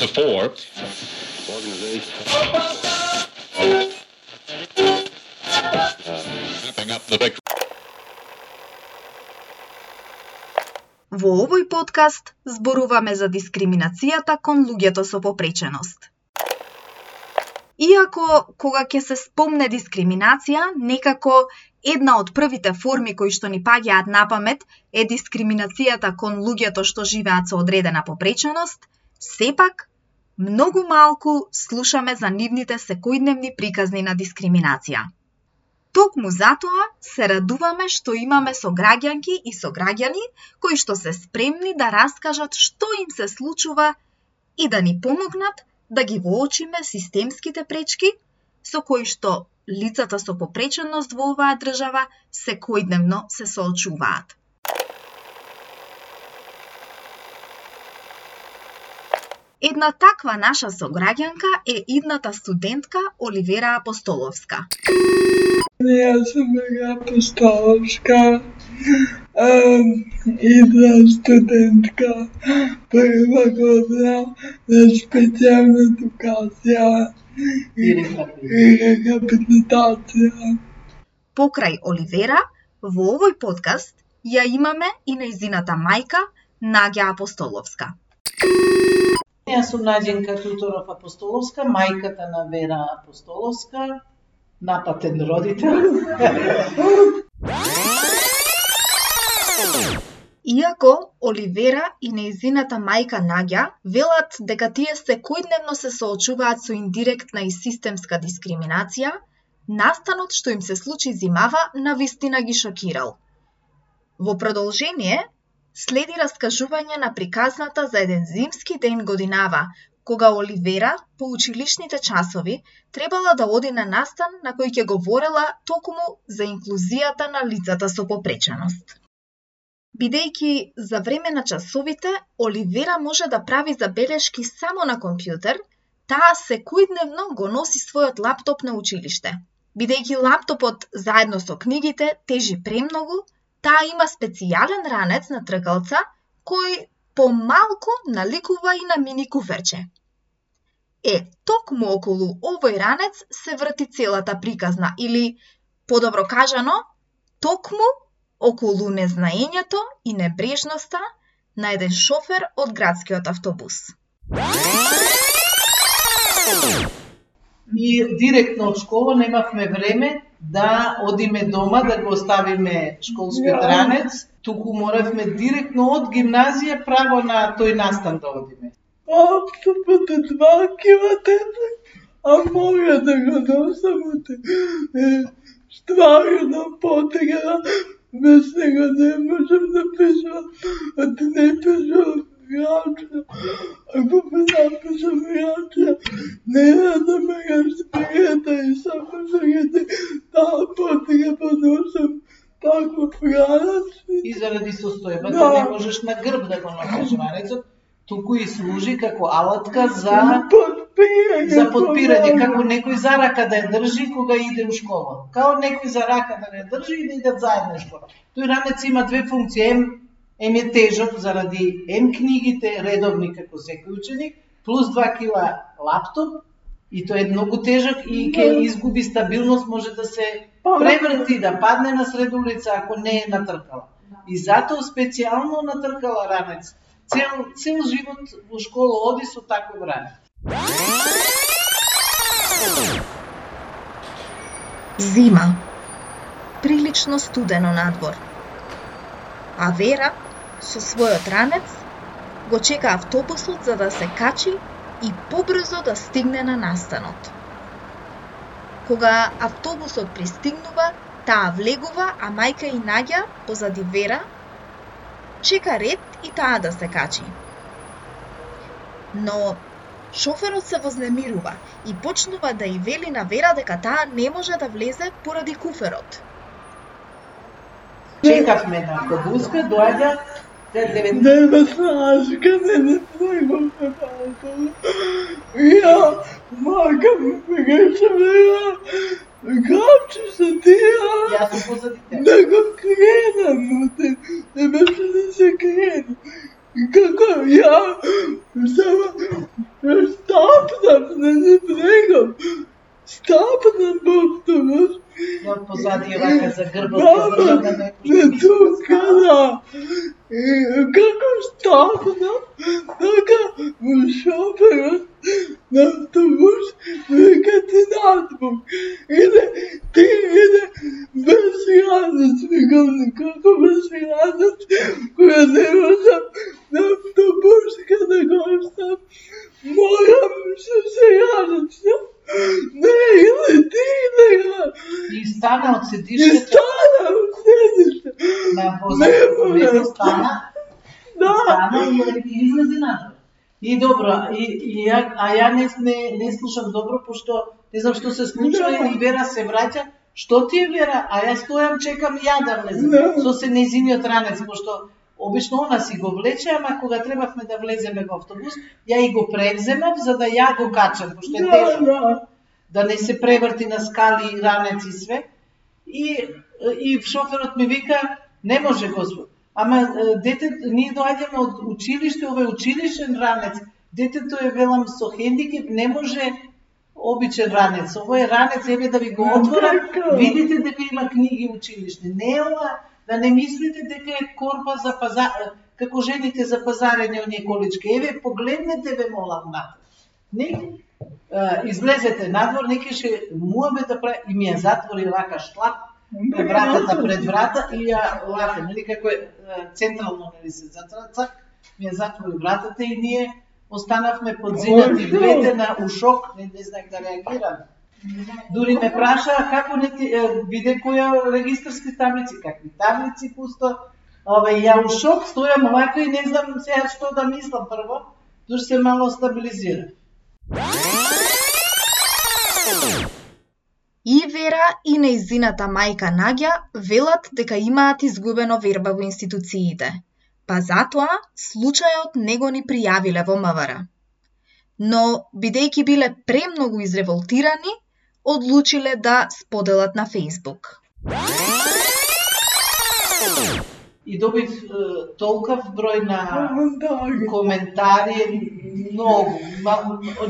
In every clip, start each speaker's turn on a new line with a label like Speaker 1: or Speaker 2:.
Speaker 1: to four.
Speaker 2: Во овој подкаст зборуваме за дискриминацијата кон луѓето со попреченост. Иако, кога ќе се спомне дискриминација, некако една од првите форми кои што ни паѓаат на памет е дискриминацијата кон луѓето што живеат со одредена попреченост, сепак, многу малку слушаме за нивните секојдневни приказни на дискриминација. Токму затоа се радуваме што имаме сограѓанки и сограѓани кои што се спремни да раскажат што им се случува и да ни помогнат да ги воочиме системските пречки со кои што лицата со попреченост во оваа држава секојдневно се соочуваат. Една таква наша сограѓанка е идната студентка Оливера Апостоловска.
Speaker 3: Ја сум Мега Апостоловска, идна студентка прва година на специјална едукација и рехабилитација.
Speaker 2: Покрај Оливера, во овој подкаст ја имаме и нејзината мајка Наѓа Апостоловска.
Speaker 4: Јас сум Наđенка Туторов Апостоловска, мајката на Вера Апостоловска, напатен родител.
Speaker 2: Иако Оливера и нејзината мајка Наѓа велат дека тие секојдневно се соочуваат со индиректна и системска дискриминација, настанот што им се случи зимава на вистина ги шокирал. Во продолжение, следи раскажување на приказната за еден зимски ден годинава, кога Оливера по училишните часови требала да оди на настан на кој ќе говорела токму за инклузијата на лицата со попреченост. Бидејќи за време на часовите Оливера може да прави забелешки само на компјутер, таа секојдневно го носи својот лаптоп на училиште. Бидејќи лаптопот заедно со книгите тежи премногу, таа има специјален ранец на тркалца кој помалку наликува и на мини куферче. Е, токму околу овој ранец се врти целата приказна или, подобро кажано, токму околу незнаењето и небрежноста на еден шофер од градскиот автобус.
Speaker 4: Ние директно од школа немавме време да одиме дома да го оставиме школскиот ранец, туку моравме директно од гимназија право на тој настан да одиме.
Speaker 3: Апсолутно два кила тежак, а мога да го носам стварно потега, без него не можам да пишам, од не пишам граđа, ако ме напишам граđа, не да ме ga спијета и само да ги таа потега поносам тако гранаc.
Speaker 4: И заради состојбата
Speaker 3: Да.
Speaker 4: не можеш на грб да го носиш ранецот, туку и служи како алатка за
Speaker 3: Подпирање.
Speaker 4: за подпирање, како некој за рака да ја држи кога иде у школа. Као некој за рака да не држи и да идат заедно у школа. Тој ранец има две функции, ем, ем е тежок заради ем книгите редовни како секој ученик, плюс 2 кила лаптоп, и тој е многу тежок и ќе изгуби стабилност, може да се преврти, да падне на сред улица ако не е натркала. И затоа специјално натркала ранец. Цел, цел живот во школа оди со таков ранец.
Speaker 2: Зима. Прилично студено надвор. А Вера, со својот ранец, го чека автобусот за да се качи и побрзо да стигне на настанот. Кога автобусот пристигнува, таа влегува, а мајка и Наѓа, позади Вера, чека ред и таа да се качи. Но шоферот се вознемирува и почнува да и вели на Вера дека таа не може да влезе поради куферот.
Speaker 4: Чекавме на автобуска, доаѓа за 9
Speaker 3: Нема слашка, не не требам се палко. Ја, мака ми пегеше ја, качи се тија,
Speaker 4: Јас сум позади тебе.
Speaker 3: да го кренам, но те, не беше да се крена. И како ја, само Стапнав на брегом. Стапнав во автобус.
Speaker 4: Но позади вака за грбот
Speaker 3: Мама,
Speaker 4: држа да не
Speaker 3: не тука, да. И како стапнав, така во шоферот на автобус века ти надвор. Иде, ти иде без градус, викам, како без градус, која не можам на автобус каде го оставам. Морам се сегадачно. Не, или ти, или
Speaker 4: И стана од
Speaker 3: И
Speaker 4: седишето
Speaker 3: стана у седиште.
Speaker 4: на
Speaker 3: Не
Speaker 4: возачот,
Speaker 3: може.
Speaker 4: него стана,
Speaker 3: Да.
Speaker 4: стана и и излезе надвор. И добро, и, и ја, а ја не, не, не слушам добро, пошто не знам што се случува
Speaker 3: Да.
Speaker 4: и Вера се враќа. Што ти е Вера? А јас стојам, чекам ја да влезем.
Speaker 3: Да.
Speaker 4: Со се незиниот ранец, пошто обично она си го влече, ама кога требавме да влеземе во автобус, ја и го превземав за да ја го качам, пошто е
Speaker 3: Да,
Speaker 4: тежко
Speaker 3: да.
Speaker 4: да не се преврти на скали и ранец и све. И, и шоферот ми вика, не може господ. Ама дете, ние доаѓаме од училиште, ова е училишен ранец. Детето е, велам, со хендикеп, не може обичен ранец. Ово е ранец, еве да ви го отворам, видите дека има книги училишни. Не е ова, да не мислите дека е корпа за пазар, како жените за пазарење оние колички. Еве, погледнете ве молам на. Не, излезете надвор, неке ше муабе да прави, и ми ја затвори вака шлап, вратата пред врата и ја лака, нели како е централно нели се затвора, цак, ми ја затвори вратата и ние останавме подзинати двете на ушок, не, не знаех да реагирам. Дури ме праша како не ти, биде која регистарски таблици, какви таблици пусто. Ова ја у шок стојам овака и не знам сега што да мислам прво, дури се мало стабилизира.
Speaker 2: И Вера и неизината мајка Наѓа велат дека имаат изгубено верба во институциите, па затоа случајот не го ни пријавиле во МВР. Но, бидејќи биле премногу изреволтирани, одлучиле да споделат на Фейсбук.
Speaker 4: И добив е, толкав број на
Speaker 3: Коментари.
Speaker 4: многу,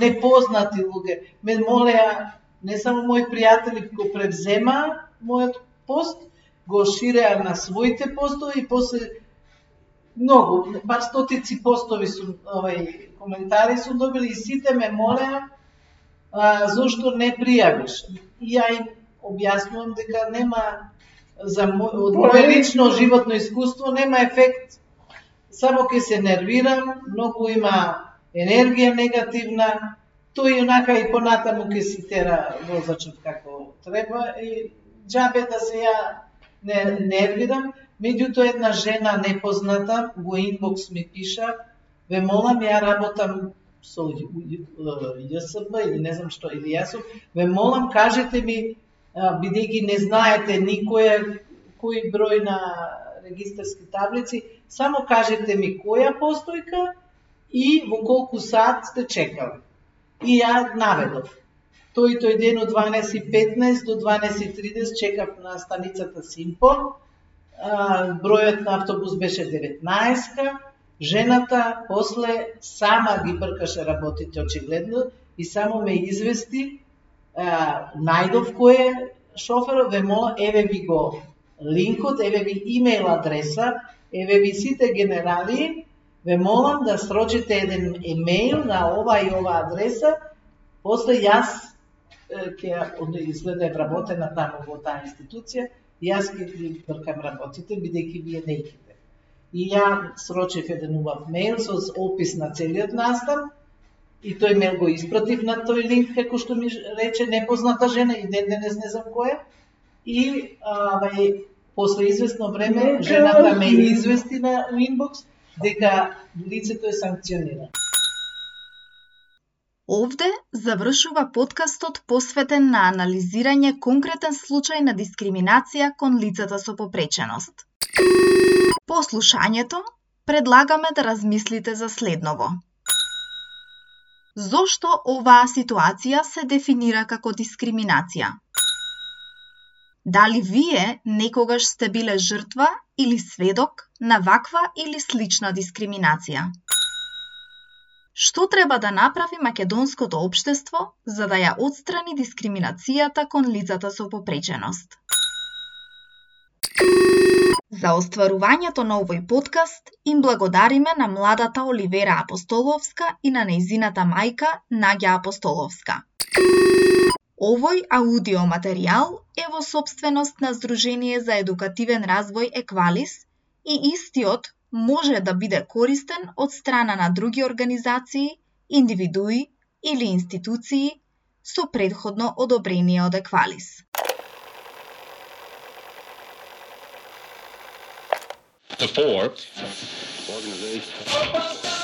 Speaker 4: непознати луѓе. Ме молеа, не само мои пријатели го превзема мојот пост, го ширеа на своите постови и после многу, бар стотици постови сум, овај, коментари сум добили и сите ме молеа а, зошто не пријавиш. И ја им објаснувам дека нема за од моје лично животно искуство нема ефект. Само ќе се нервирам, многу има енергија негативна, тој онака и понатаму ќе си тера возачот како треба и џабе да се ја не нервирам. Меѓутоа една жена непозната во инбокс ми пиша, ве молам ја работам со ЈСБ или не знам што, или јас сум, ве молам кажете ми, бидејќи не знаете никој кој број на регистарски таблици, само кажете ми која постојка и во колку сат сте чекали. И ја наведов. Тој тој ден од 12.15 до 12.30 чекав на станицата Симпо. Бројот на автобус беше 19 Жената после сама ги бркаше работите очигледно и само ме извести, а, најдов кој е шоферот, ве мола, еве ви го линкот, еве ви имейл адреса, еве ви сите генерали, ве молам да срочите еден емейл на ова и ова адреса, после јас ќе изгледа е вработена таму во таа институција, јас ќе ги бркам работите, бидејќи вие не идете. И ја срочив еден убав мейл со опис на целиот настан, и тој мейл го испратив на тој линк, како што ми рече непозната жена, и ден денес не знам која. И а, после известно време, жената ме извести на инбокс дека лицето е санкционирано.
Speaker 2: Овде завршува подкастот посветен на анализирање конкретен случај на дискриминација кон лицата со попреченост. По слушањето, предлагаме да размислите за следново. Зошто оваа ситуација се дефинира како дискриминација? Дали вие некогаш сте биле жртва или сведок на ваква или слична дискриминација? Што треба да направи македонското општество за да ја отстрани дискриминацијата кон лицата со попреченост? За остварувањето на овој подкаст им благодариме на младата Оливера Апостоловска и на нејзината мајка Наѓа Апостоловска. Овој аудиоматеријал е во собственост на Сдружение за едукативен развој Еквалис и истиот може да биде користен од страна на други организации, индивидуи или институции со предходно одобрение од Еквалис.
Speaker 1: The four organization